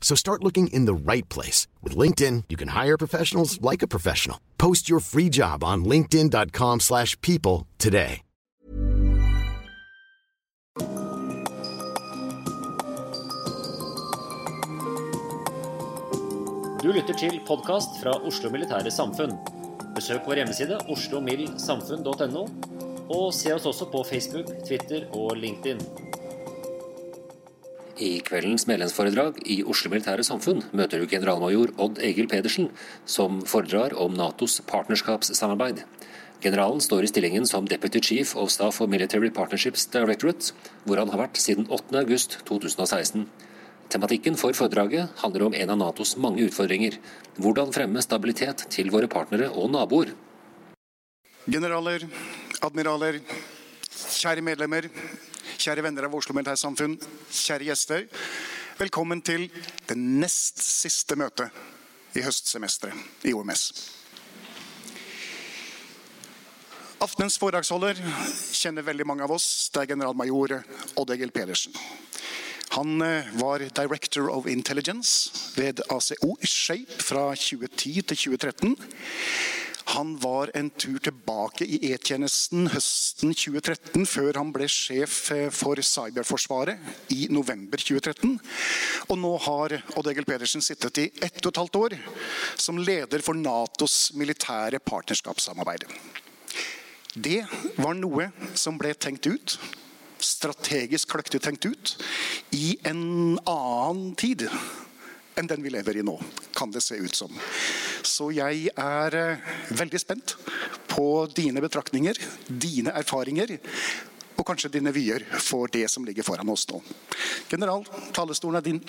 So start looking in the right place. With LinkedIn, you can hire professionals like a professional. Post your free job on linkedin.com slash people today. Du lytter til podkast fra Oslo Militære Samfunn. Besøk vår hjemmeside oslomildsamfunn.no, og se oss også på Facebook, Twitter og LinkedIn. I kveldens medlemsforedrag i Oslo Militære Samfunn møter du generalmajor Odd Egil Pedersen, som foredrar om Natos partnerskapssamarbeid. Generalen står i stillingen som Deputy Chief of Staff for Military Partnerships Directorate, hvor han har vært siden 8. august 2016. Tematikken for foredraget handler om en av Natos mange utfordringer. Hvordan fremme stabilitet til våre partnere og naboer. Generaler, admiraler, kjære medlemmer, kjære venner av Oslo Militærsamfunn, kjære gjester. Velkommen til det nest siste møtet i høstsemesteret i OMS. Aftenens foredragsholder kjenner veldig mange av oss. Det er generalmajor Odd Egil Pedersen. Han eh, var Director of Intelligence ved ACO Shape fra 2010 til 2013. Han var en tur tilbake i E-tjenesten høsten 2013, før han ble sjef eh, for cyberforsvaret i november 2013. Og nå har Odd Egil Pedersen sittet i ett og et halvt år som leder for Natos militære partnerskapssamarbeid. Det var noe som ble tenkt ut strategisk kløktig tenkt ut i en annen tid enn den vi lever i nå, kan det se ut som. Så jeg er eh, veldig spent på dine betraktninger, dine erfaringer, og kanskje dine vyer for det som ligger foran oss nå. General, talestolen er din.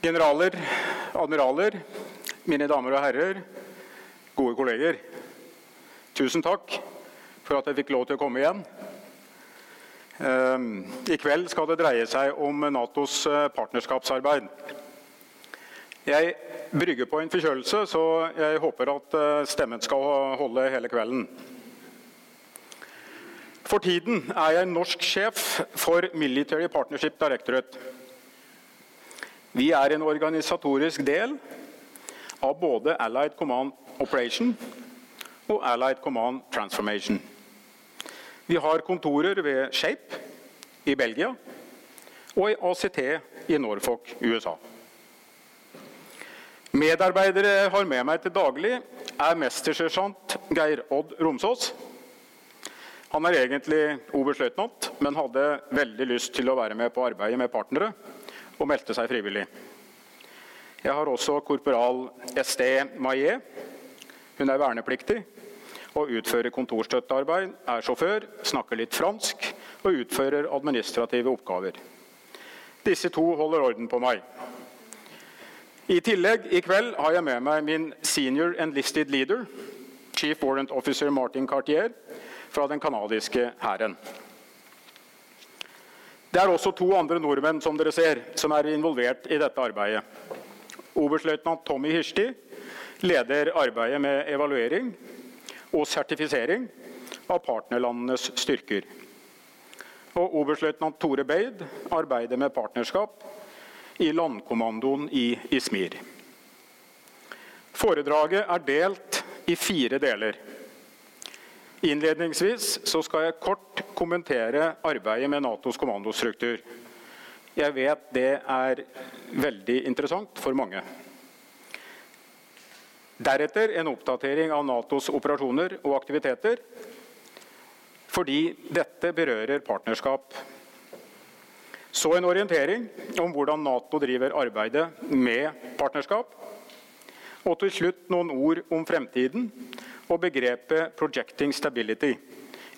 Generaler, admiraler, mine damer og herrer, gode kolleger. Tusen takk for at jeg fikk lov til å komme igjen. Ehm, I kveld skal det dreie seg om Natos eh, partnerskapsarbeid. Jeg brygger på en forkjølelse, så jeg håper at eh, stemmen skal holde hele kvelden. For tiden er jeg norsk sjef for Military Partnership Directorate. Vi er en organisatorisk del av både Allied Command Operation og Allied Command Transformation. Vi har kontorer ved Shape i Belgia og i ACT i Norfolk, USA. Medarbeidere jeg har med meg til daglig, er mestersersjant Geir Odd Romsås. Han er egentlig oberstløytnant, men hadde veldig lyst til å være med på arbeidet med partnere og meldte seg frivillig. Jeg har også korporal SD Maillet. Hun er vernepliktig og utfører kontorstøttearbeid, er sjåfør, snakker litt fransk og utfører administrative oppgaver. Disse to holder orden på meg. I tillegg i kveld har jeg med meg min senior enlisted leader, chief warrant officer Martin Cartier, fra den canadiske hæren. Det er også to andre nordmenn som dere ser, som er involvert i dette arbeidet. Oberstløytnant Tommy Hirsti leder arbeidet med evaluering og sertifisering av partnerlandenes styrker. Og oberstløytnant Tore Beid arbeider med partnerskap i landkommandoen i Ismir. Foredraget er delt i fire deler. Innledningsvis skal jeg kort kommentere arbeidet med Natos kommandostruktur. Jeg vet det er veldig interessant for mange. Deretter en oppdatering av Natos operasjoner og aktiviteter, fordi dette berører partnerskap. Så en orientering om hvordan Nato driver arbeidet med partnerskap. Og til slutt noen ord om fremtiden og begrepet 'projecting stability',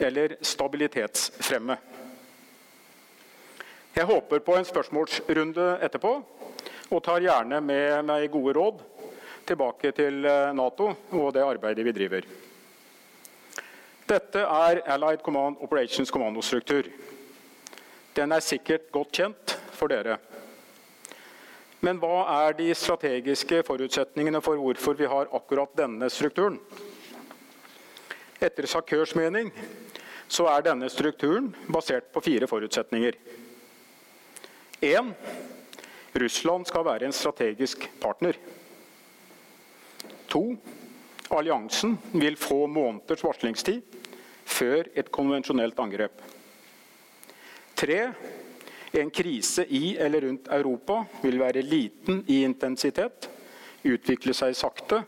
eller stabilitetsfremme. Jeg håper på en spørsmålsrunde etterpå, og tar gjerne med meg gode råd tilbake til eh, Nato og det arbeidet vi driver. Dette er Allied Command Operations kommandostruktur. Den er sikkert godt kjent for dere. Men hva er de strategiske forutsetningene for hvorfor vi har akkurat denne strukturen? Etter Sakørs mening så er denne strukturen basert på fire forutsetninger. 1. Russland skal være en strategisk partner. 2. Alliansen vil få måneders varslingstid før et konvensjonelt angrep. 3. En krise i eller rundt Europa vil være liten i intensitet, utvikle seg sakte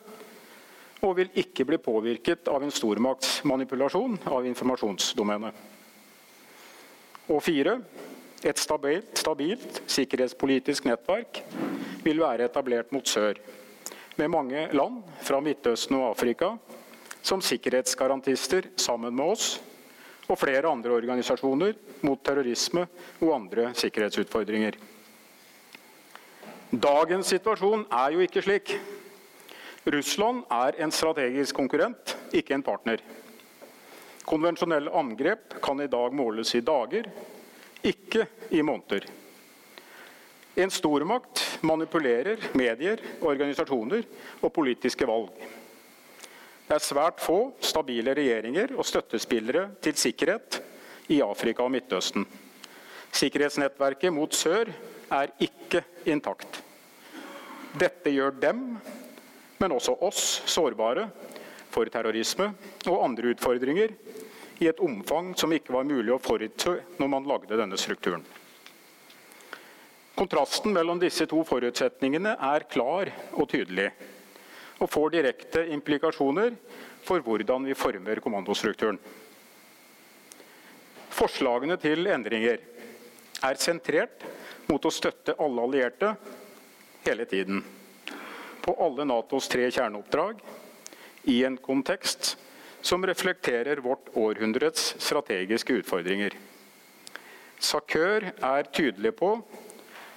og vil ikke bli påvirket av en stormaktsmanipulasjon av informasjonsdomenet. Og fire, et stabilt, stabilt, sikkerhetspolitisk nettverk vil være etablert mot sør, med mange land fra Midtøsten og Afrika som sikkerhetsgarantister sammen med oss og flere andre organisasjoner mot terrorisme og andre sikkerhetsutfordringer. Dagens situasjon er jo ikke slik. Russland er en strategisk konkurrent, ikke en partner. Konvensjonelle angrep kan i dag måles i dager, ikke i måneder. En stormakt manipulerer medier, organisasjoner og politiske valg. Det er svært få stabile regjeringer og støttespillere til sikkerhet i Afrika og Midtøsten. Sikkerhetsnettverket mot sør er ikke intakt. Dette gjør dem men også oss sårbare for terrorisme og andre utfordringer i et omfang som ikke var mulig å forutse når man lagde denne strukturen. Kontrasten mellom disse to forutsetningene er klar og tydelig, og får direkte implikasjoner for hvordan vi former kommandostrukturen. Forslagene til endringer er sentrert mot å støtte alle allierte hele tiden på alle Natos tre kjerneoppdrag i en kontekst som reflekterer vårt århundrets strategiske utfordringer. Sakør er tydelig på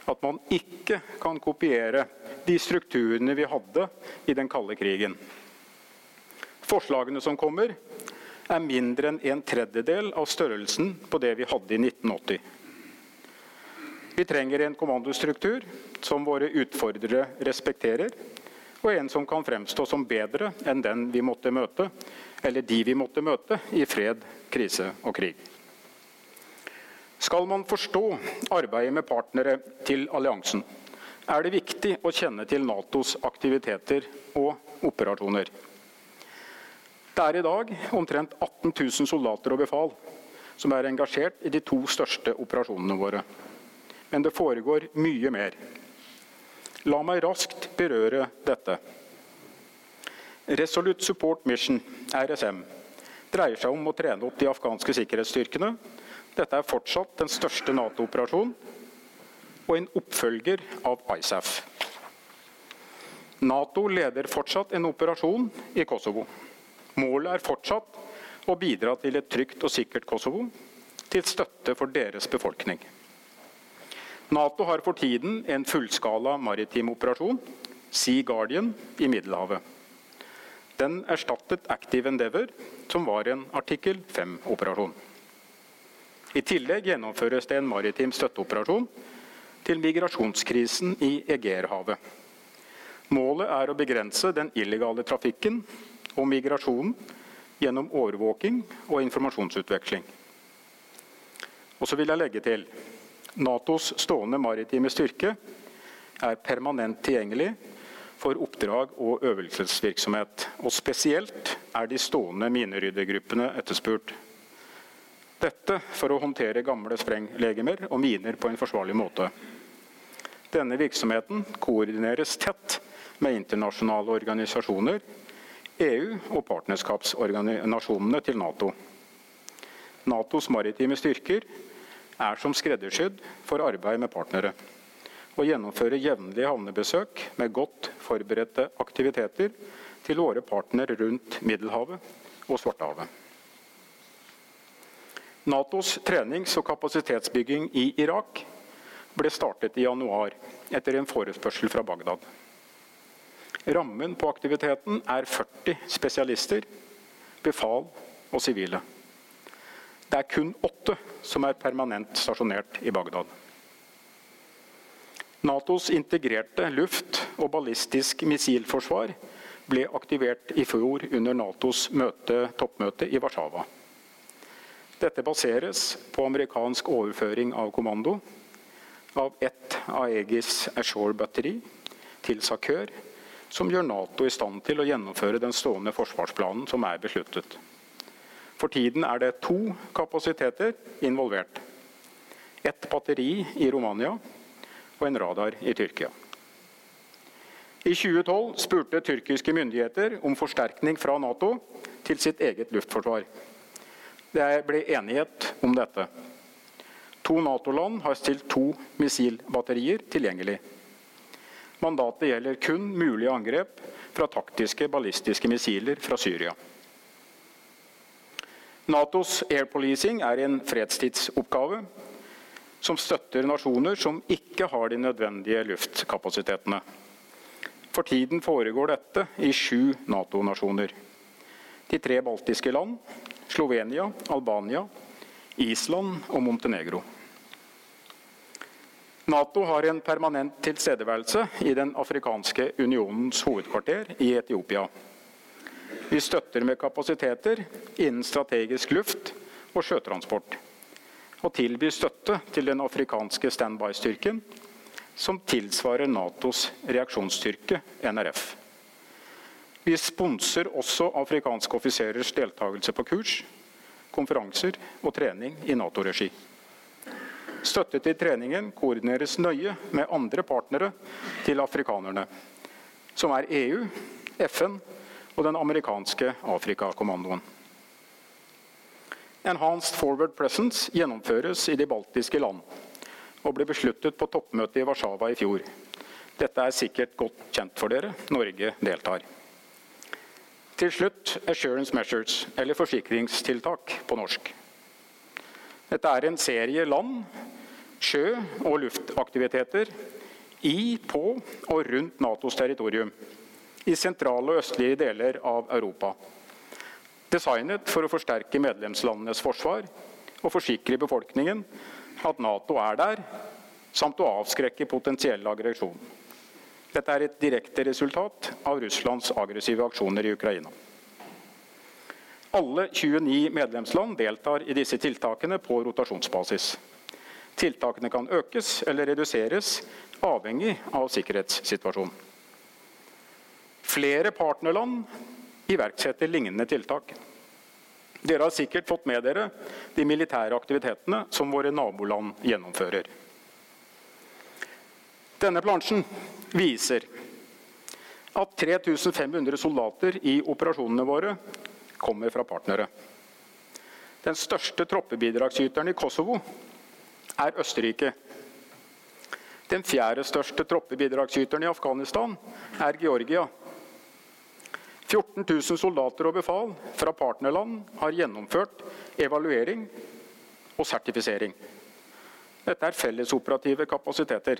at man ikke kan kopiere de strukturene vi hadde i den kalde krigen. Forslagene som kommer, er mindre enn en tredjedel av størrelsen på det vi hadde i 1980. Vi trenger en kommandostruktur som våre utfordrere respekterer, og en som kan fremstå som bedre enn den vi måtte møte, eller de vi måtte møte i fred, krise og krig. Skal man forstå arbeidet med partnere til alliansen, er det viktig å kjenne til Natos aktiviteter og operasjoner. Det er i dag omtrent 18 000 soldater og befal som er engasjert i de to største operasjonene våre. Men det foregår mye mer. La meg raskt berøre dette. Resolute Support Mission, RSM, dreier seg om å trene opp de afghanske sikkerhetsstyrkene. Dette er fortsatt den største Nato-operasjonen og en oppfølger av ISAF. Nato leder fortsatt en operasjon i Kosovo. Målet er fortsatt å bidra til et trygt og sikkert Kosovo, til støtte for deres befolkning. Nato har for tiden en fullskala maritim operasjon, Sea Guardian, i Middelhavet. Den erstattet Active Endeavour, som var en artikkel 5-operasjon. I tillegg gjennomføres det en maritim støtteoperasjon til migrasjonskrisen i Egerhavet. Målet er å begrense den illegale trafikken og migrasjonen gjennom overvåking og informasjonsutveksling. Og så vil jeg legge til Natos stående maritime styrke er permanent tilgjengelig for oppdrag og øvelsesvirksomhet. Og spesielt er de stående mineryddergruppene etterspurt. Dette for å håndtere gamle sprenglegemer og miner på en forsvarlig måte. Denne virksomheten koordineres tett med internasjonale organisasjoner, EU og partnerskapsorganisasjonene til Nato. Natos maritime styrker er som skreddersydd for arbeid med partnere og gjennomfører jevnlige havnebesøk med godt forberedte aktiviteter til våre partnere rundt Middelhavet og Svartehavet. Natos trenings- og kapasitetsbygging i Irak ble startet i januar etter en forespørsel fra Bagdad. Rammen på aktiviteten er 40 spesialister, befal og sivile. Det er kun åtte som er permanent stasjonert i Bagdad. Natos integrerte luft- og ballistisk missilforsvar ble aktivert i fjor under Natos møte, toppmøte i Warszawa. Dette baseres på amerikansk overføring av kommando av ett Aegis Ashore-batteri til Sakør, som gjør Nato i stand til å gjennomføre den stående forsvarsplanen som er besluttet. For tiden er det to kapasiteter involvert. Ett batteri i Romania og en radar i Tyrkia. I 2012 spurte tyrkiske myndigheter om forsterkning fra Nato til sitt eget luftforsvar. Det ble enighet om dette. To Nato-land har stilt to missilbatterier tilgjengelig. Mandatet gjelder kun mulige angrep fra taktiske ballistiske missiler fra Syria. Natos air policing er en fredstidsoppgave som støtter nasjoner som ikke har de nødvendige luftkapasitetene. For tiden foregår dette i sju Nato-nasjoner. De tre baltiske land, Slovenia, Albania, Island og Montenegro. Nato har en permanent tilstedeværelse i Den afrikanske unionens hovedkvarter i Etiopia. Vi støtter med kapasiteter innen strategisk luft- og sjøtransport. Og tilbyr støtte til den afrikanske standby-styrken, som tilsvarer Natos reaksjonsstyrke, NRF. Vi sponser også afrikanske offiserers deltakelse på kurs, konferanser og trening i Nato-regi. Støtte til treningen koordineres nøye med andre partnere til afrikanerne, som er EU, FN og den amerikanske Afrikakommandoen. Enhanced Forward Presence gjennomføres i de baltiske land og ble besluttet på toppmøtet i Warszawa i fjor. Dette er sikkert godt kjent for dere. Norge deltar. Til slutt assurance measures, eller forsikringstiltak på norsk. Dette er en serie land, sjø- og luftaktiviteter i, på og rundt Natos territorium i sentrale og østlige deler av Europa. Designet for å forsterke medlemslandenes forsvar og forsikre befolkningen at Nato er der, samt å avskrekke potensiell aggresjon. Dette er et direkte resultat av Russlands aggressive aksjoner i Ukraina. Alle 29 medlemsland deltar i disse tiltakene på rotasjonsbasis. Tiltakene kan økes eller reduseres, avhengig av sikkerhetssituasjonen. Flere partnerland iverksetter lignende tiltak. Dere har sikkert fått med dere de militære aktivitetene som våre naboland gjennomfører. Denne plansjen viser at 3500 soldater i operasjonene våre kommer fra partnere. Den største troppebidragsyteren i Kosovo er Østerrike. Den fjerde største troppebidragsyteren i Afghanistan er Georgia. 14 000 soldater og befal fra partnerland har gjennomført evaluering og sertifisering. Dette er fellesoperative kapasiteter.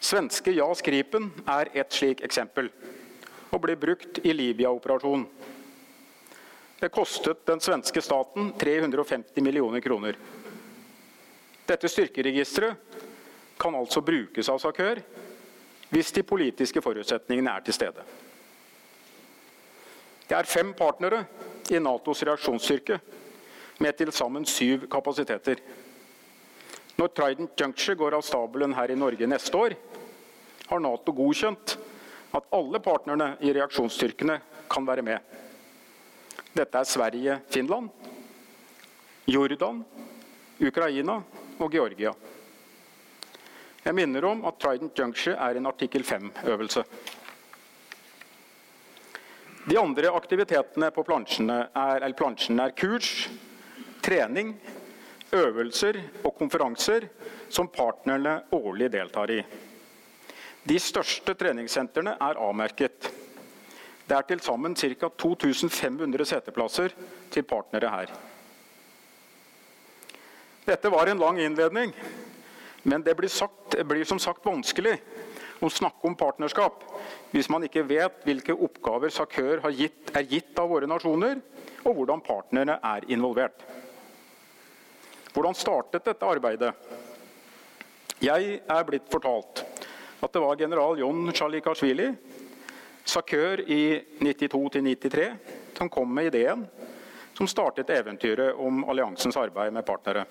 Svenske JAS Gripen er et slik eksempel, og ble brukt i Libya-operasjonen. Det kostet den svenske staten 350 millioner kroner. Dette styrkeregisteret kan altså brukes av SAKØR hvis de politiske forutsetningene er til stede. Det er fem partnere i Natos reaksjonsstyrke med til sammen syv kapasiteter. Når Trident Juncture går av stabelen her i Norge neste år, har Nato godkjent at alle partnerne i reaksjonsstyrkene kan være med. Dette er Sverige, Finland, Jordan, Ukraina og Georgia. Jeg minner om at Trident Juncture er en artikkel 5-øvelse. De andre aktivitetene på plansjene er, plansjen er kurs, trening, øvelser og konferanser som partnerne årlig deltar i. De største treningssentrene er avmerket. Det er til sammen ca. 2500 seteplasser til partnere her. Dette var en lang innledning, men det blir, sagt, blir som sagt vanskelig å snakke om partnerskap hvis man ikke vet hvilke oppgaver SAKØR gitt, er gitt av våre nasjoner, og hvordan partnerne er involvert. Hvordan startet dette arbeidet? Jeg er blitt fortalt at det var general John Tsjalikashvili, SAKØR i 92-93, som kom med ideen som startet eventyret om alliansens arbeid med partnere.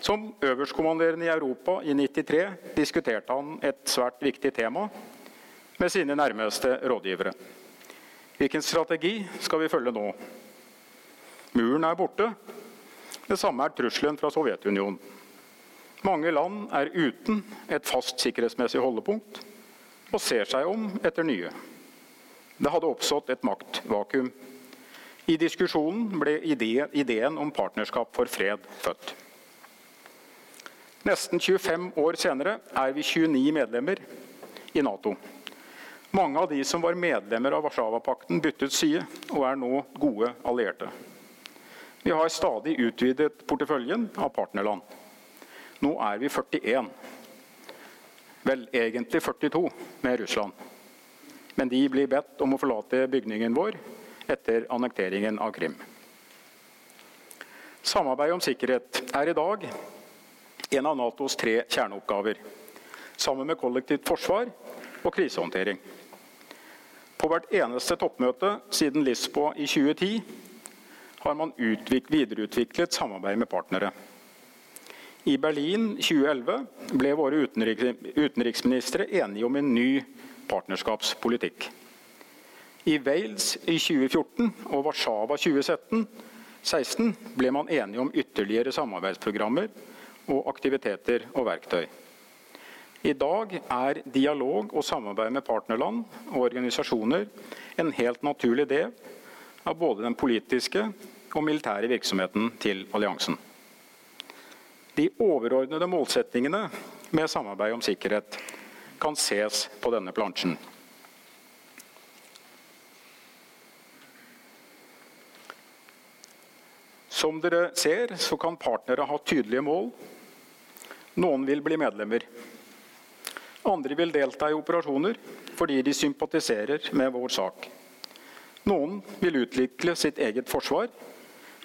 Som øverstkommanderende i Europa i 93 diskuterte han et svært viktig tema med sine nærmeste rådgivere. Hvilken strategi skal vi følge nå? Muren er borte, det samme er trusselen fra Sovjetunionen. Mange land er uten et fast sikkerhetsmessig holdepunkt og ser seg om etter nye. Det hadde oppstått et maktvakuum. I diskusjonen ble ideen om partnerskap for fred født. Nesten 25 år senere er vi 29 medlemmer i Nato. Mange av de som var medlemmer av Warszawapakten, byttet side og er nå gode allierte. Vi har stadig utvidet porteføljen av partnerland. Nå er vi 41. Vel, egentlig 42 med Russland. Men de blir bedt om å forlate bygningen vår etter annekteringen av Krim. Samarbeid om sikkerhet er i dag en av Natos tre kjerneoppgaver, sammen med kollektivt forsvar og krisehåndtering. På hvert eneste toppmøte siden Lisboa i 2010 har man videreutviklet samarbeid med partnere. I Berlin 2011 ble våre utenriksministre enige om en ny partnerskapspolitikk. I Wales i 2014 og Warszawa 2016 ble man enige om ytterligere samarbeidsprogrammer og aktiviteter og verktøy. I dag er dialog og samarbeid med partnerland og organisasjoner en helt naturlig del av både den politiske og militære virksomheten til alliansen. De overordnede målsettingene med samarbeid om sikkerhet kan ses på denne plansjen. Som dere ser, så kan partnere ha tydelige mål. Noen vil bli medlemmer. Andre vil delta i operasjoner fordi de sympatiserer med vår sak. Noen vil utvikle sitt eget forsvar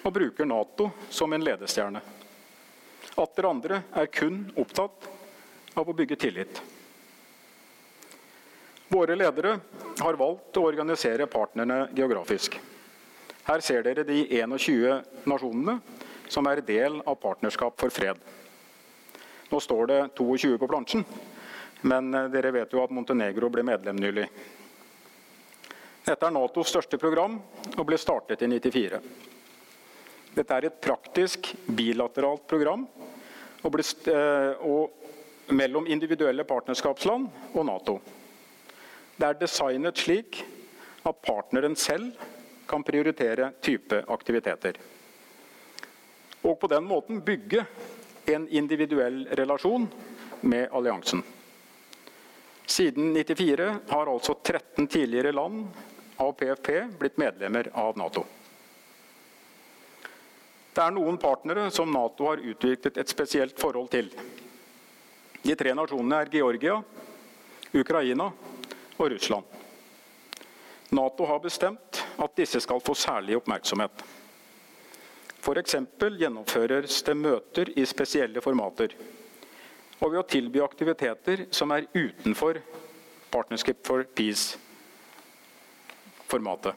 og bruker Nato som en ledestjerne. Atter andre er kun opptatt av å bygge tillit. Våre ledere har valgt å organisere partnerne geografisk. Her ser dere de 21 nasjonene som er del av Partnerskap for fred. Nå står det 22 på plansjen, men dere vet jo at Montenegro ble medlem nylig. Dette er Natos største program og ble startet i 1994. Dette er et praktisk bilateralt program og ble, eh, og mellom individuelle partnerskapsland og Nato. Det er designet slik at partneren selv kan prioritere type aktiviteter. Og på den måten bygge en individuell relasjon med alliansen. Siden 1994 har altså 13 tidligere land av PFP blitt medlemmer av Nato. Det er noen partnere som Nato har utviklet et spesielt forhold til. De tre nasjonene er Georgia, Ukraina og Russland. Nato har bestemt at disse skal få særlig oppmerksomhet. F.eks. gjennomføres det møter i spesielle formater. Og ved å tilby aktiviteter som er utenfor Partnership for Peace-formatet.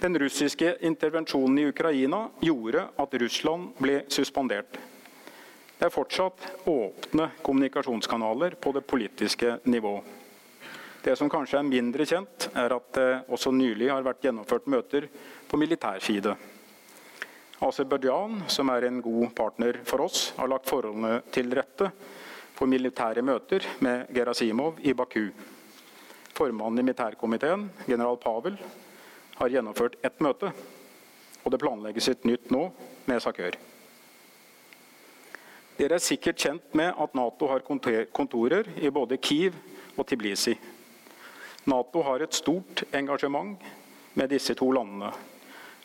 Den russiske intervensjonen i Ukraina gjorde at Russland ble suspendert. Det er fortsatt åpne kommunikasjonskanaler på det politiske nivå. Det som kanskje er mindre kjent, er at det også nylig har vært gjennomført møter på militær side. Aserbajdsjan, som er en god partner for oss, har lagt forholdene til rette for militære møter med Gerasimov i Baku. Formannen i militærkomiteen, general Pavel, har gjennomført ett møte, og det planlegges et nytt nå med Sakør. Dere er sikkert kjent med at Nato har kontorer i både Kiev og Tiblisi. Nato har et stort engasjement med disse to landene,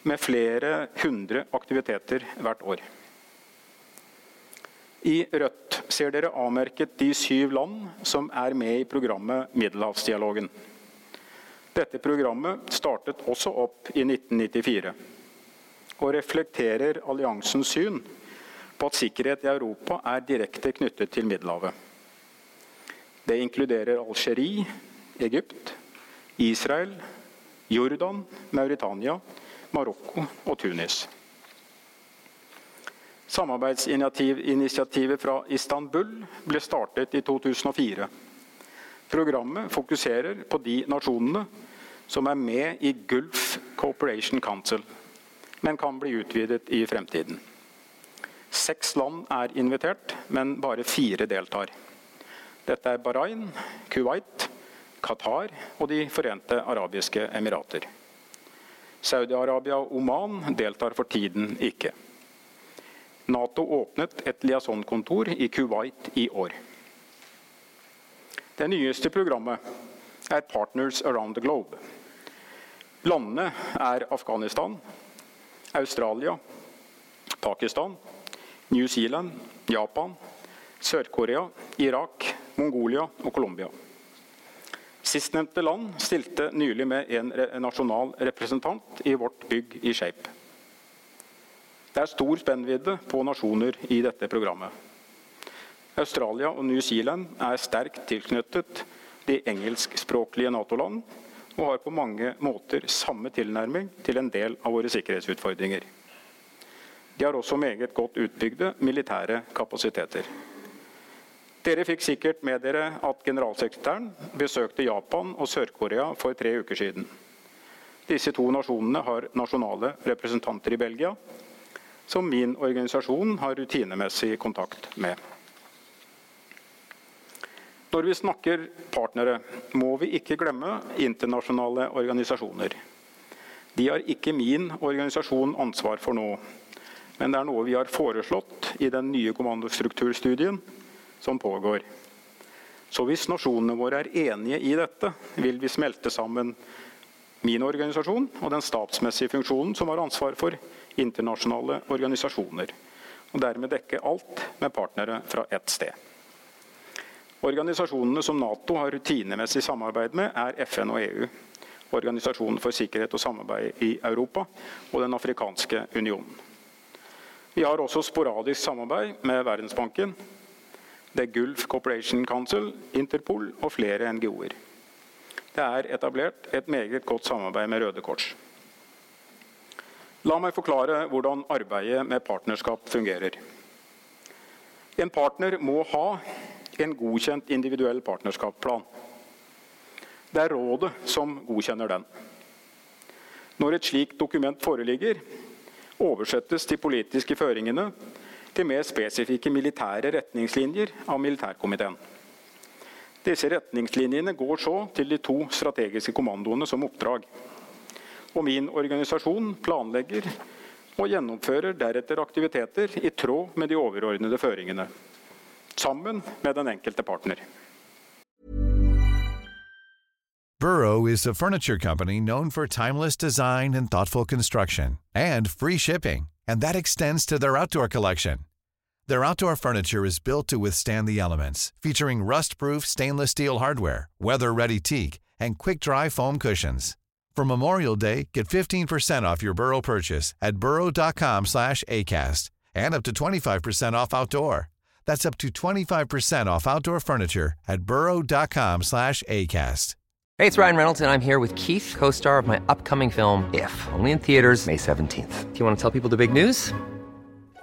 med flere hundre aktiviteter hvert år. I rødt ser dere avmerket de syv land som er med i programmet Middelhavsdialogen. Dette programmet startet også opp i 1994 og reflekterer alliansens syn på at sikkerhet i Europa er direkte knyttet til Middelhavet. Det inkluderer Algerie, Egypt, Israel, Jordan, Mauritania, Marokko og Tunis. Samarbeidsinitiativet fra Istanbul ble startet i 2004. Programmet fokuserer på de nasjonene som er med i Gulf Cooperation Council, men kan bli utvidet i fremtiden. Seks land er invitert, men bare fire deltar. Dette er Bahrain, Kuwait, Qatar og De forente arabiske emirater. Saudi-Arabia og Oman deltar for tiden ikke. Nato åpnet et liaisonkontor i Kuwait i år. Det nyeste programmet er Partners Around the Globe. Landene er Afghanistan, Australia, Pakistan, New Zealand, Japan, Sør-Korea, Irak, Mongolia og Colombia. Sistnevnte land stilte nylig med en nasjonal representant i vårt bygg i Shape. Det er stor spennvidde på nasjoner i dette programmet. Australia og New Zealand er sterkt tilknyttet de engelskspråklige Nato-land og har på mange måter samme tilnærming til en del av våre sikkerhetsutfordringer. De har også meget godt utbygde militære kapasiteter. Dere fikk sikkert med dere at generalsekretæren besøkte Japan og Sør-Korea for tre uker siden. Disse to nasjonene har nasjonale representanter i Belgia, som min organisasjon har rutinemessig kontakt med. Når vi snakker partnere, må vi ikke glemme internasjonale organisasjoner. De har ikke min organisasjon ansvar for nå, men det er noe vi har foreslått i den nye kommandostrukturstudien som pågår. Så hvis nasjonene våre er enige i dette, vil vi smelte sammen min organisasjon og den statsmessige funksjonen som har ansvar for internasjonale organisasjoner. Og dermed dekke alt med partnere fra ett sted. Organisasjonene som Nato har rutinemessig samarbeid med, er FN og EU. Organisasjonen for sikkerhet og samarbeid i Europa og Den afrikanske unionen. Vi har også sporadisk samarbeid med Verdensbanken, The Gulf Cooperation Council, Interpol og flere NGO-er. Det er etablert et meget godt samarbeid med Røde Kors. La meg forklare hvordan arbeidet med partnerskap fungerer. En partner må ha en godkjent individuell partnerskapsplan. Det er rådet som godkjenner den. Når et slikt dokument foreligger, oversettes de politiske føringene til mer spesifikke militære retningslinjer av militærkomiteen. Disse retningslinjene går så til de to strategiske kommandoene som oppdrag. Og min organisasjon planlegger og gjennomfører deretter aktiviteter i tråd med de overordnede føringene. Sammen med den enkelte partner. Burrow is a furniture company known for timeless design and thoughtful construction and free shipping, and that extends to their outdoor collection. Their outdoor furniture is built to withstand the elements, featuring rust-proof stainless steel hardware, weather-ready teak, and quick-dry foam cushions. For Memorial Day, get 15% off your Burrow purchase at burrow.com slash ACAST and up to 25% off outdoor. That's up to 25% off outdoor furniture at burrow.com slash ACAST. Hey, it's Ryan Reynolds, and I'm here with Keith, co star of my upcoming film, If, only in theaters, May 17th. Do you want to tell people the big news?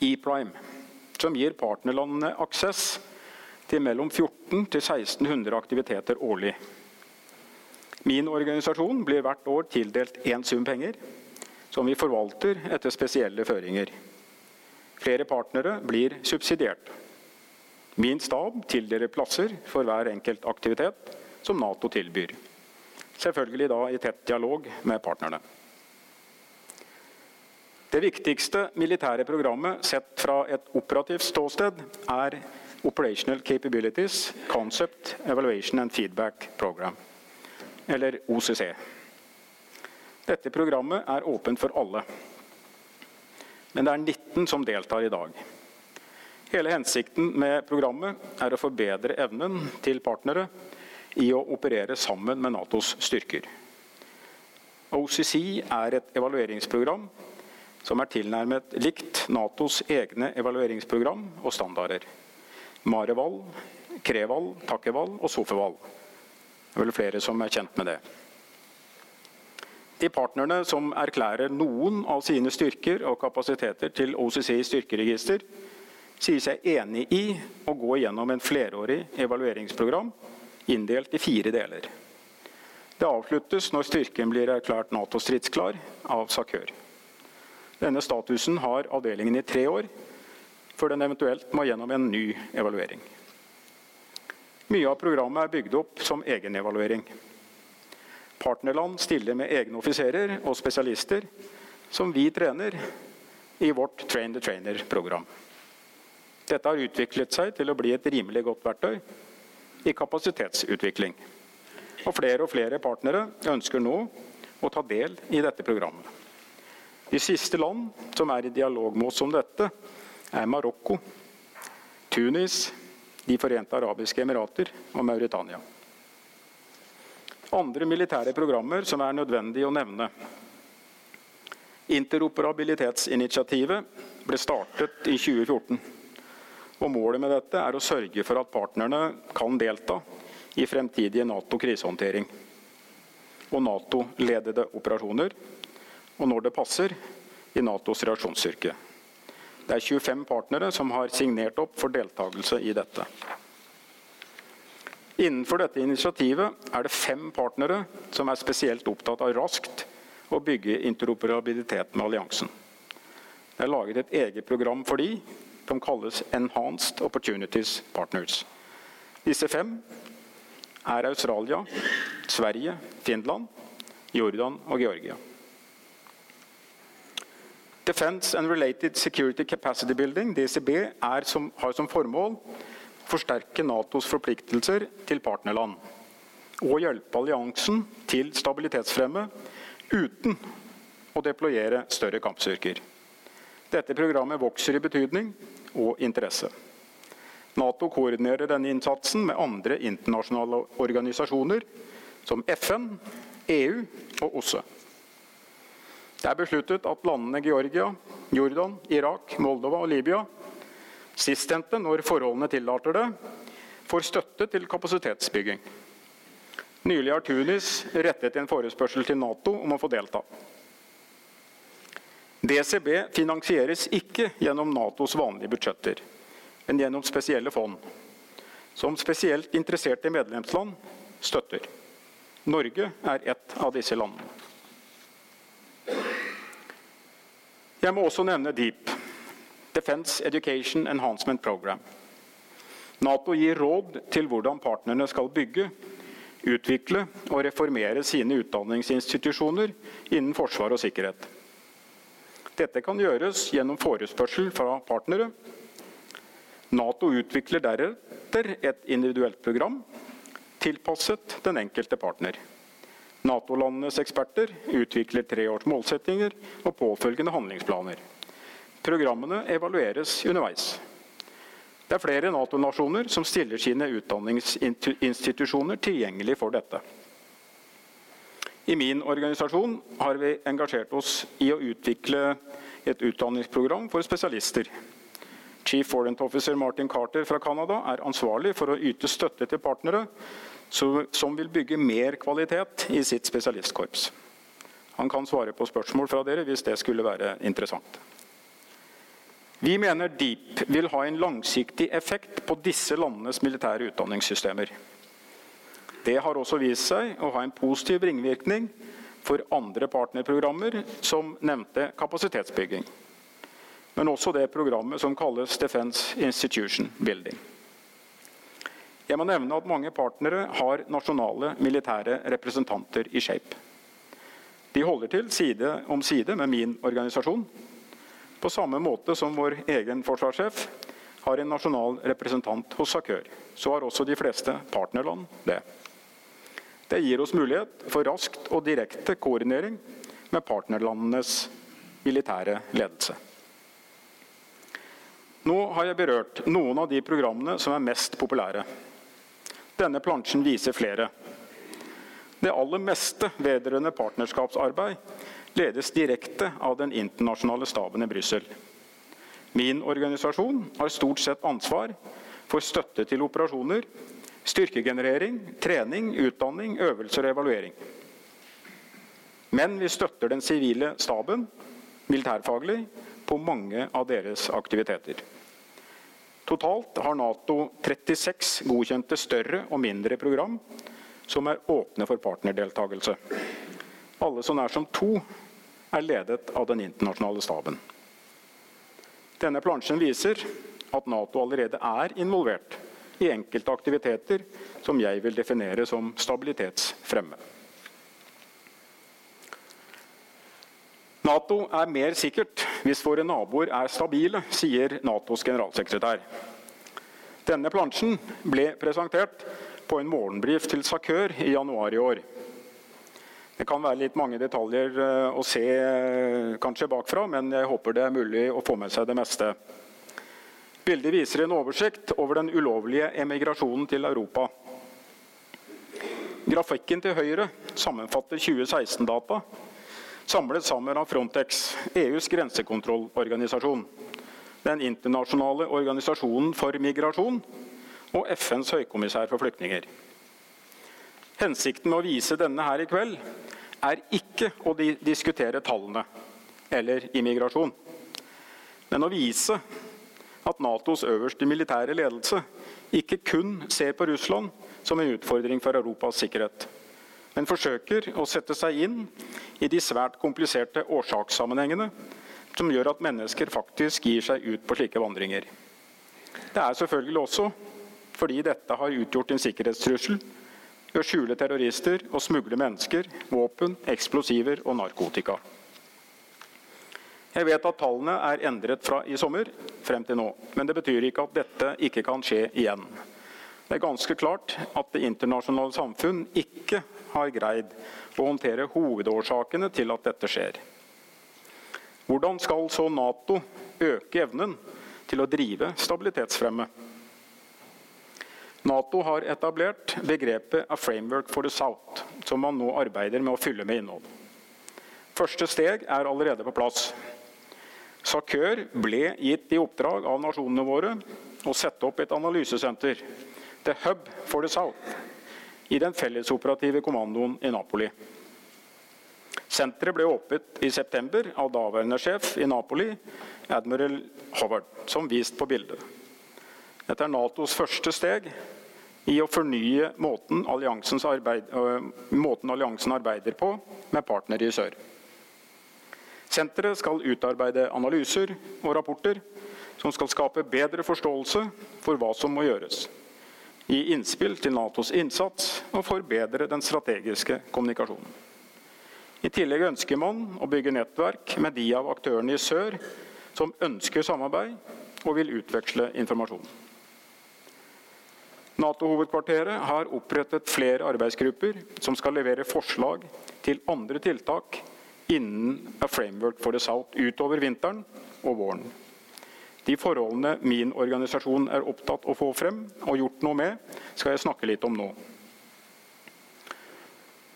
ePrime, som gir partnerlandene aksess til mellom 14 til 1600 aktiviteter årlig. Min organisasjon blir hvert år tildelt én sum penger, som vi forvalter etter spesielle føringer. Flere partnere blir subsidiert. Min stab tildeler plasser for hver enkelt aktivitet som Nato tilbyr. Selvfølgelig da i tett dialog med partnerne. Det viktigste militære programmet sett fra et operativt ståsted er Operational Capabilities Concept Evaluation and Feedback Program, eller OCC. Dette programmet er åpent for alle. Men det er 19 som deltar i dag. Hele hensikten med programmet er å forbedre evnen til partnere i å operere sammen med Natos styrker. OCC er et evalueringsprogram som er tilnærmet likt Natos egne evalueringsprogram og standarder. Mareval, Kreval, Takkeval og Sofeval. Det er vel flere som er kjent med det. De partnerne som erklærer noen av sine styrker og kapasiteter til OCC styrkeregister, sier seg enig i å gå gjennom en flerårig evalueringsprogram inndelt i fire deler. Det avsluttes når styrken blir erklært Nato-stridsklar av SAKØR. Denne statusen har avdelingen i tre år, før den eventuelt må gjennom en ny evaluering. Mye av programmet er bygd opp som egenevaluering. Partnerland stiller med egne offiserer og spesialister som vi trener i vårt Train the Trainer-program. Dette har utviklet seg til å bli et rimelig godt verktøy i kapasitetsutvikling. Og flere og flere partnere ønsker nå å ta del i dette programmet. De siste land som er i dialog med oss om dette, er Marokko, Tunis, De forente arabiske emirater og Mauritania. Andre militære programmer som er nødvendig å nevne. Interoperabilitetsinitiativet ble startet i 2014. Og Målet med dette er å sørge for at partnerne kan delta i fremtidige Nato-krisehåndtering og Nato-ledede operasjoner og når det passer, i Natos reaksjonsstyrke. Det er 25 partnere som har signert opp for deltakelse i dette. Innenfor dette initiativet er det fem partnere som er spesielt opptatt av raskt å bygge interoperabilitet med alliansen. Det er laget et eget program for de, som kalles Enhanced Opportunities Partners. Disse fem er Australia, Sverige, Finland, Jordan og Georgia. Defense and Related Security Capacity Building, DCB, som, har som formål forsterke Natos forpliktelser til partnerland og hjelpe alliansen til stabilitetsfremme uten å deployere større kampstyrker. Dette programmet vokser i betydning og interesse. Nato koordinerer denne innsatsen med andre internasjonale organisasjoner som FN, EU og OSSE. Det er besluttet at landene Georgia, Jordan, Irak, Moldova og Libya, sistnevnte når forholdene tillater det, får støtte til kapasitetsbygging. Nylig har Tunis rettet en forespørsel til Nato om å få delta. DCB finansieres ikke gjennom Natos vanlige budsjetter, men gjennom spesielle fond, som spesielt interesserte medlemsland støtter. Norge er ett av disse landene. Jeg må også nevne DEEP, Defense Education Enhancement Program. Nato gir råd til hvordan partnerne skal bygge utvikle og reformere sine utdanningsinstitusjoner innen forsvar og sikkerhet. Dette kan gjøres gjennom forespørsel fra partnere. Nato utvikler deretter et individuelt program tilpasset den enkelte partner. Nato-landenes eksperter utvikler treårs målsettinger og påfølgende handlingsplaner. Programmene evalueres underveis. Det er flere Nato-nasjoner som stiller sine utdanningsinstitusjoner tilgjengelig for dette. I min organisasjon har vi engasjert oss i å utvikle et utdanningsprogram for spesialister. Chief Foreign Officer Martin Carter fra Canada er ansvarlig for å yte støtte til partnere som vil bygge mer kvalitet i sitt spesialistkorps. Han kan svare på spørsmål fra dere hvis det skulle være interessant. Vi mener DEEP vil ha en langsiktig effekt på disse landenes militære utdanningssystemer. Det har også vist seg å ha en positiv ringvirkning for andre partnerprogrammer som nevnte kapasitetsbygging. Men også det programmet som kalles Defense Institution Building. Jeg må nevne at mange partnere har nasjonale militære representanter i SHAPE. De holder til side om side med min organisasjon på samme måte som vår egen forsvarssjef har en nasjonal representant hos SAKØR, så har også de fleste partnerland det. Det gir oss mulighet for raskt og direkte koordinering med partnerlandenes militære ledelse. Nå har jeg berørt noen av de programmene som er mest populære. Denne plansjen viser flere. Det aller meste vedrørende partnerskapsarbeid ledes direkte av den internasjonale staben i Brussel. Min organisasjon har stort sett ansvar for støtte til operasjoner, styrkegenerering, trening, utdanning, øvelser og evaluering. Men vi støtter den sivile staben militærfaglig på mange av deres aktiviteter. Totalt har Nato 36 godkjente større og mindre program som er åpne for partnerdeltakelse. Alle så nær som to er ledet av den internasjonale staben. Denne plansjen viser at Nato allerede er involvert i enkelte aktiviteter som jeg vil definere som stabilitetsfremme. Nato er mer sikkert hvis våre naboer er stabile, sier Natos generalsekretær. Denne plansjen ble presentert på en morgenbrief til SAKØR i januar i år. Det kan være litt mange detaljer eh, å se eh, kanskje bakfra, men jeg håper det er mulig å få med seg det meste. Bildet viser en oversikt over den ulovlige emigrasjonen til Europa. Grafikken til høyre sammenfatter 2016-data, samlet sammen av Frontex, EUs grensekontrollorganisasjon, den internasjonale organisasjonen for migrasjon og FNs høykommissær for flyktninger. Hensikten med å vise denne her i kveld er ikke å diskutere tallene eller immigrasjon, men å vise at Natos øverste militære ledelse ikke kun ser på Russland som en utfordring for Europas sikkerhet, men forsøker å sette seg inn i de svært kompliserte årsakssammenhengene som gjør at mennesker faktisk gir seg ut på slike vandringer. Det er selvfølgelig også fordi dette har utgjort en sikkerhetstrussel ved å skjule terrorister og smugle mennesker, våpen, eksplosiver og narkotika. Jeg vet at tallene er endret fra i sommer frem til nå, men det betyr ikke at dette ikke kan skje igjen. Det er ganske klart at det internasjonale samfunn ikke har greid å håndtere hovedårsakene til at dette skjer. Hvordan skal så Nato øke evnen til å drive stabilitetsfremme? Nato har etablert begrepet 'a framework for the South', som man nå arbeider med å fylle med innhold. Første steg er allerede på plass. SAKØR ble gitt i oppdrag av nasjonene våre å sette opp et analysesenter, The Hub for the South, i den fellesoperative kommandoen i Napoli. Senteret ble åpnet i september av daværende sjef i Napoli, admiral Howard, som vist på bildet. Dette er Natos første steg i å fornye måten, arbeid, måten alliansen arbeider på med partnere i sør. Senteret skal utarbeide analyser og rapporter som skal skape bedre forståelse for hva som må gjøres. Gi innspill til Natos innsats og forbedre den strategiske kommunikasjonen. I tillegg ønsker man å bygge nettverk med de av aktørene i sør som ønsker samarbeid og vil utveksle informasjon. Nato-hovedkvarteret har opprettet flere arbeidsgrupper som skal levere forslag til andre tiltak innen A Framework for the South utover vinteren og våren. De forholdene min organisasjon er opptatt å få frem og gjort noe med, skal jeg snakke litt om nå.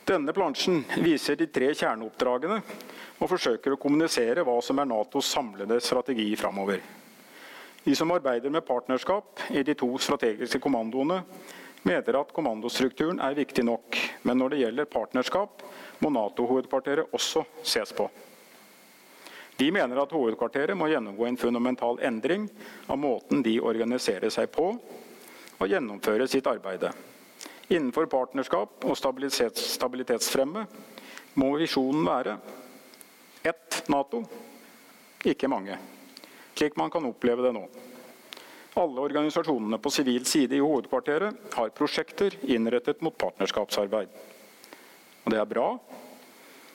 Denne plansjen viser de tre kjerneoppdragene og forsøker å kommunisere hva som er Natos samlede strategi framover. De som arbeider med partnerskap i de to strategiske kommandoene, mener at kommandostrukturen er viktig nok, men når det gjelder partnerskap, må Nato-hovedkvarteret også ses på. De mener at hovedkvarteret må gjennomgå en fundamental endring av måten de organiserer seg på, og gjennomfører sitt arbeid. Innenfor partnerskap og stabilitets stabilitetsfremme må visjonen være ett Nato, ikke mange, slik man kan oppleve det nå. Alle organisasjonene på sivil side i hovedkvarteret har prosjekter innrettet mot partnerskapsarbeid. Og det er bra,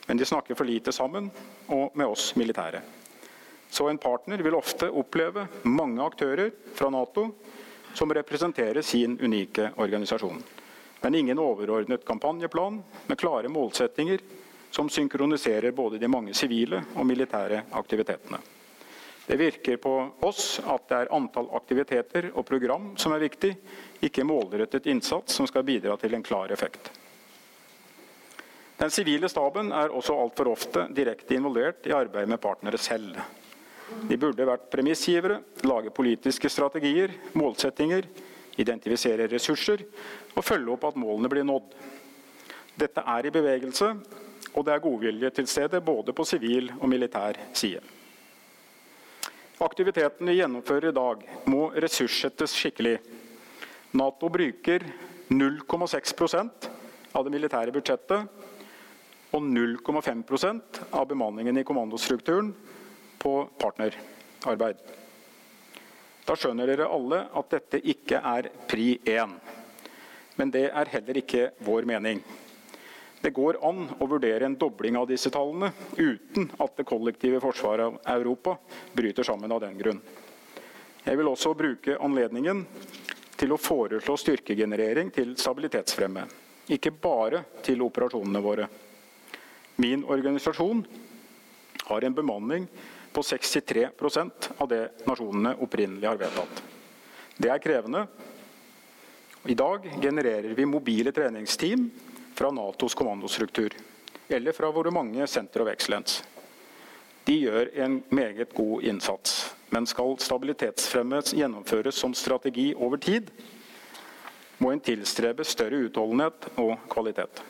men de snakker for lite sammen og med oss militære. Så en partner vil ofte oppleve mange aktører fra Nato som representerer sin unike organisasjon. Men ingen overordnet kampanjeplan med klare målsettinger som synkroniserer både de mange sivile og militære aktivitetene. Det virker på oss at det er antall aktiviteter og program som er viktig, ikke målrettet innsats som skal bidra til en klar effekt. Den sivile staben er også altfor ofte direkte involvert i arbeidet med partnere selv. De burde vært premissgivere, lage politiske strategier, målsettinger, identifisere ressurser og følge opp at målene blir nådd. Dette er i bevegelse, og det er godvilje til stede både på sivil og militær side. Aktiviteten vi gjennomfører i dag, må ressurssettes skikkelig. Nato bruker 0,6% av det militære budsjettet og 0,5 av bemanningen i kommandostrukturen på partnerarbeid. Da skjønner dere alle at dette ikke er pri 1. Men det er heller ikke vår mening. Det går an å vurdere en dobling av disse tallene uten at det kollektive forsvaret av Europa bryter sammen av den grunn. Jeg vil også bruke anledningen til å foreslå styrkegenerering til stabilitetsfremme. Ikke bare til operasjonene våre. Min organisasjon har en bemanning på 63% av det nasjonene opprinnelig har vedtatt. Det er krevende. I dag genererer vi mobile treningsteam fra Natos kommandostruktur, eller fra våre mange Center of Excellence. De gjør en meget god innsats, men skal stabilitetsfremme gjennomføres som strategi over tid, må en tilstrebe større utholdenhet og kvalitet.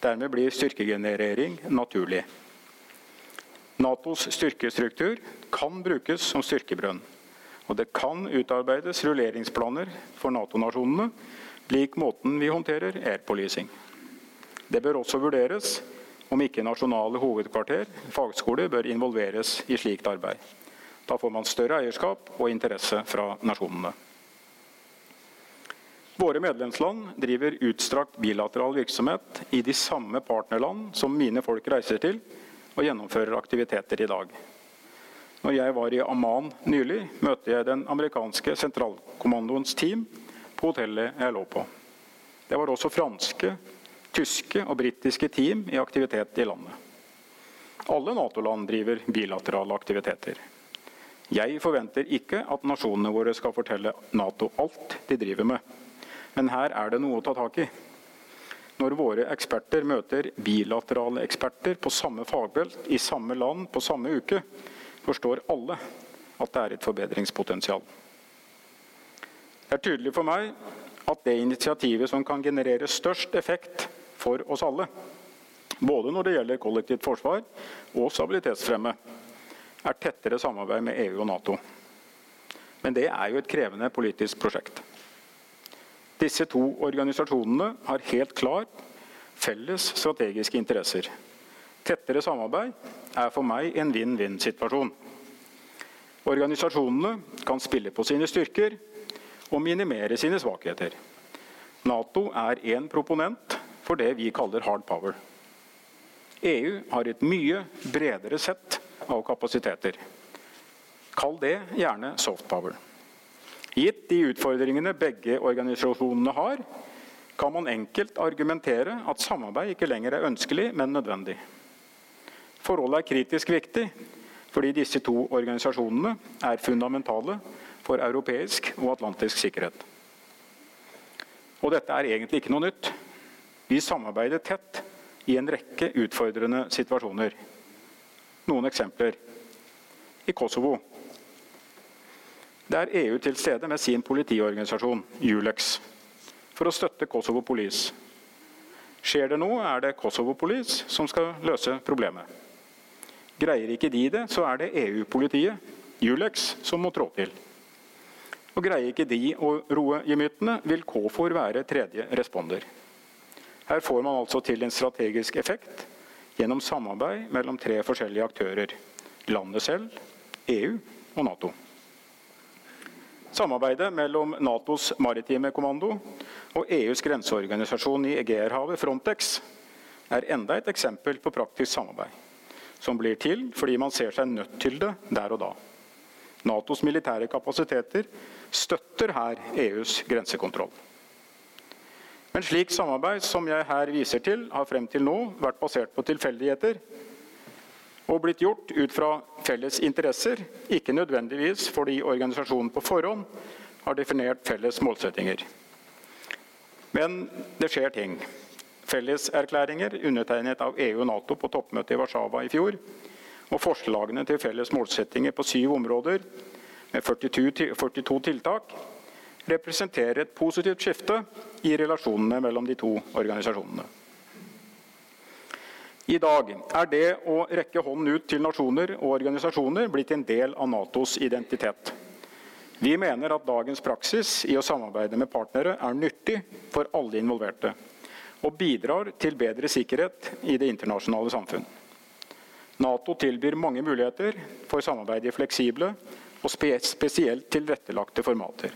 Dermed blir styrkegenerering naturlig. Natos styrkestruktur kan brukes som styrkebrønn. Og det kan utarbeides rulleringsplaner for Nato-nasjonene, lik måten vi håndterer air. Det bør også vurderes om ikke nasjonale hovedkvarter, fagskoler, bør involveres i slikt arbeid. Da får man større eierskap og interesse fra nasjonene. Våre medlemsland driver utstrakt bilateral virksomhet i de samme partnerland som mine folk reiser til og gjennomfører aktiviteter i dag. Når jeg var i Amman nylig, møtte jeg den amerikanske sentralkommandoens team på hotellet jeg lå på. Det var også franske, tyske og britiske team i aktivitet i landet. Alle Nato-land driver bilaterale aktiviteter. Jeg forventer ikke at nasjonene våre skal fortelle Nato alt de driver med. Men her er det noe å ta tak i. Når våre eksperter møter bilaterale eksperter på samme fagbelt i samme land på samme uke, forstår alle at det er et forbedringspotensial. Det er tydelig for meg at det initiativet som kan generere størst effekt for oss alle, både når det gjelder kollektivt forsvar og stabilitetsfremme, er tettere samarbeid med EU og Nato. Men det er jo et krevende politisk prosjekt. Disse to organisasjonene har helt klart felles strategiske interesser. Tettere samarbeid er for meg en vinn-vinn-situasjon. Organisasjonene kan spille på sine styrker og minimere sine svakheter. Nato er én proponent for det vi kaller hard power. EU har et mye bredere sett av kapasiteter. Kall det gjerne soft power. Gitt de utfordringene begge organisasjonene har, kan man enkelt argumentere at samarbeid ikke lenger er ønskelig, men nødvendig. Forholdet er kritisk viktig fordi disse to organisasjonene er fundamentale for europeisk og atlantisk sikkerhet. Og dette er egentlig ikke noe nytt. Vi samarbeider tett i en rekke utfordrende situasjoner. Noen eksempler. I Kosovo det er EU til stede med sin politiorganisasjon, Julex, for å støtte Kosovo Police. Skjer det noe, er det Kosovo Police som skal løse problemet. Greier ikke de det, så er det EU-politiet, Julex, som må trå til. Og Greier ikke de å roe gemyttene, vil KFOR være tredje responder. Her får man altså til en strategisk effekt gjennom samarbeid mellom tre forskjellige aktører. Landet selv, EU og Nato. Samarbeidet mellom Natos maritime kommando og EUs grenseorganisasjon i Egeerhavet, Frontex, er enda et eksempel på praktisk samarbeid, som blir til fordi man ser seg nødt til det der og da. Natos militære kapasiteter støtter her EUs grensekontroll. Men slik samarbeid som jeg her viser til, har frem til nå vært basert på tilfeldigheter og blitt gjort ut fra felles interesser, ikke nødvendigvis fordi organisasjonen på forhånd har definert felles målsettinger. Men det skjer ting. Felleserklæringer undertegnet av EU og Nato på toppmøtet i Warszawa i fjor, og forslagene til felles målsettinger på syv områder med 42, 42 tiltak representerer et positivt skifte i relasjonene mellom de to organisasjonene. I dag er det å rekke hånden ut til nasjoner og organisasjoner blitt en del av Natos identitet. Vi mener at dagens praksis i å samarbeide med partnere er nyttig for alle involverte, og bidrar til bedre sikkerhet i det internasjonale samfunn. Nato tilbyr mange muligheter for samarbeid i fleksible og spesielt tilrettelagte formater.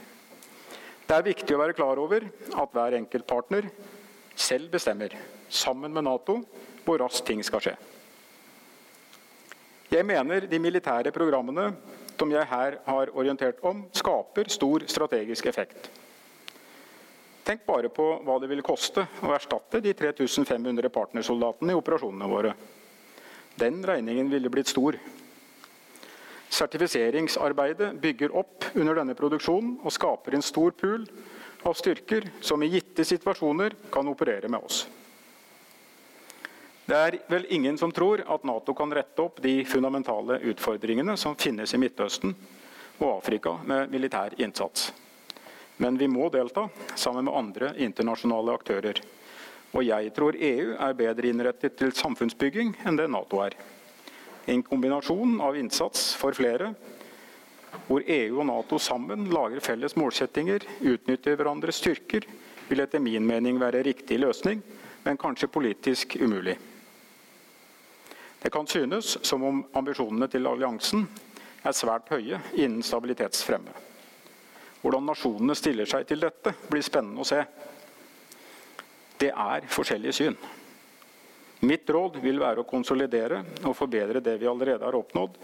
Det er viktig å være klar over at hver enkelt partner selv bestemmer, sammen med Nato, hvor raskt ting skal skje. Jeg mener de militære programmene som jeg her har orientert om, skaper stor strategisk effekt. Tenk bare på hva det vil koste å erstatte de 3500 partnersoldatene i operasjonene våre. Den regningen ville blitt stor. Sertifiseringsarbeidet bygger opp under denne produksjonen og skaper en stor pool av styrker som i gitte situasjoner kan operere med oss. Det er vel ingen som tror at Nato kan rette opp de fundamentale utfordringene som finnes i Midtøsten og Afrika med militær innsats. Men vi må delta sammen med andre internasjonale aktører. Og jeg tror EU er bedre innrettet til samfunnsbygging enn det Nato er. En kombinasjon av innsats for flere, hvor EU og Nato sammen lager felles målsettinger, utnytter hverandres styrker, vil etter min mening være riktig løsning, men kanskje politisk umulig. Det kan synes som om ambisjonene til alliansen er svært høye innen stabilitetsfremme. Hvordan nasjonene stiller seg til dette, blir spennende å se. Det er forskjellige syn. Mitt råd vil være å konsolidere og forbedre det vi allerede har oppnådd,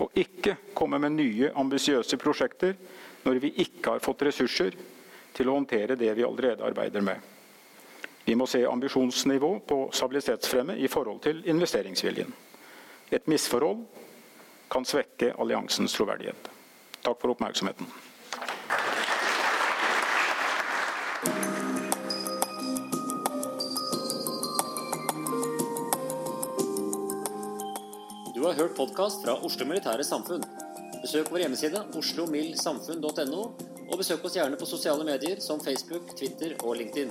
og ikke komme med nye ambisiøse prosjekter når vi ikke har fått ressurser til å håndtere det vi allerede arbeider med. Vi må se ambisjonsnivå på stabilitetsfremme i forhold til investeringsviljen. Et misforhold kan svekke alliansens troverdighet. Takk for oppmerksomheten. Du har hørt podkast fra Oslo Militære Samfunn. Besøk vår hjemmeside oslomildsamfunn.no, og besøk oss gjerne på sosiale medier som Facebook, Twitter og LinkedIn.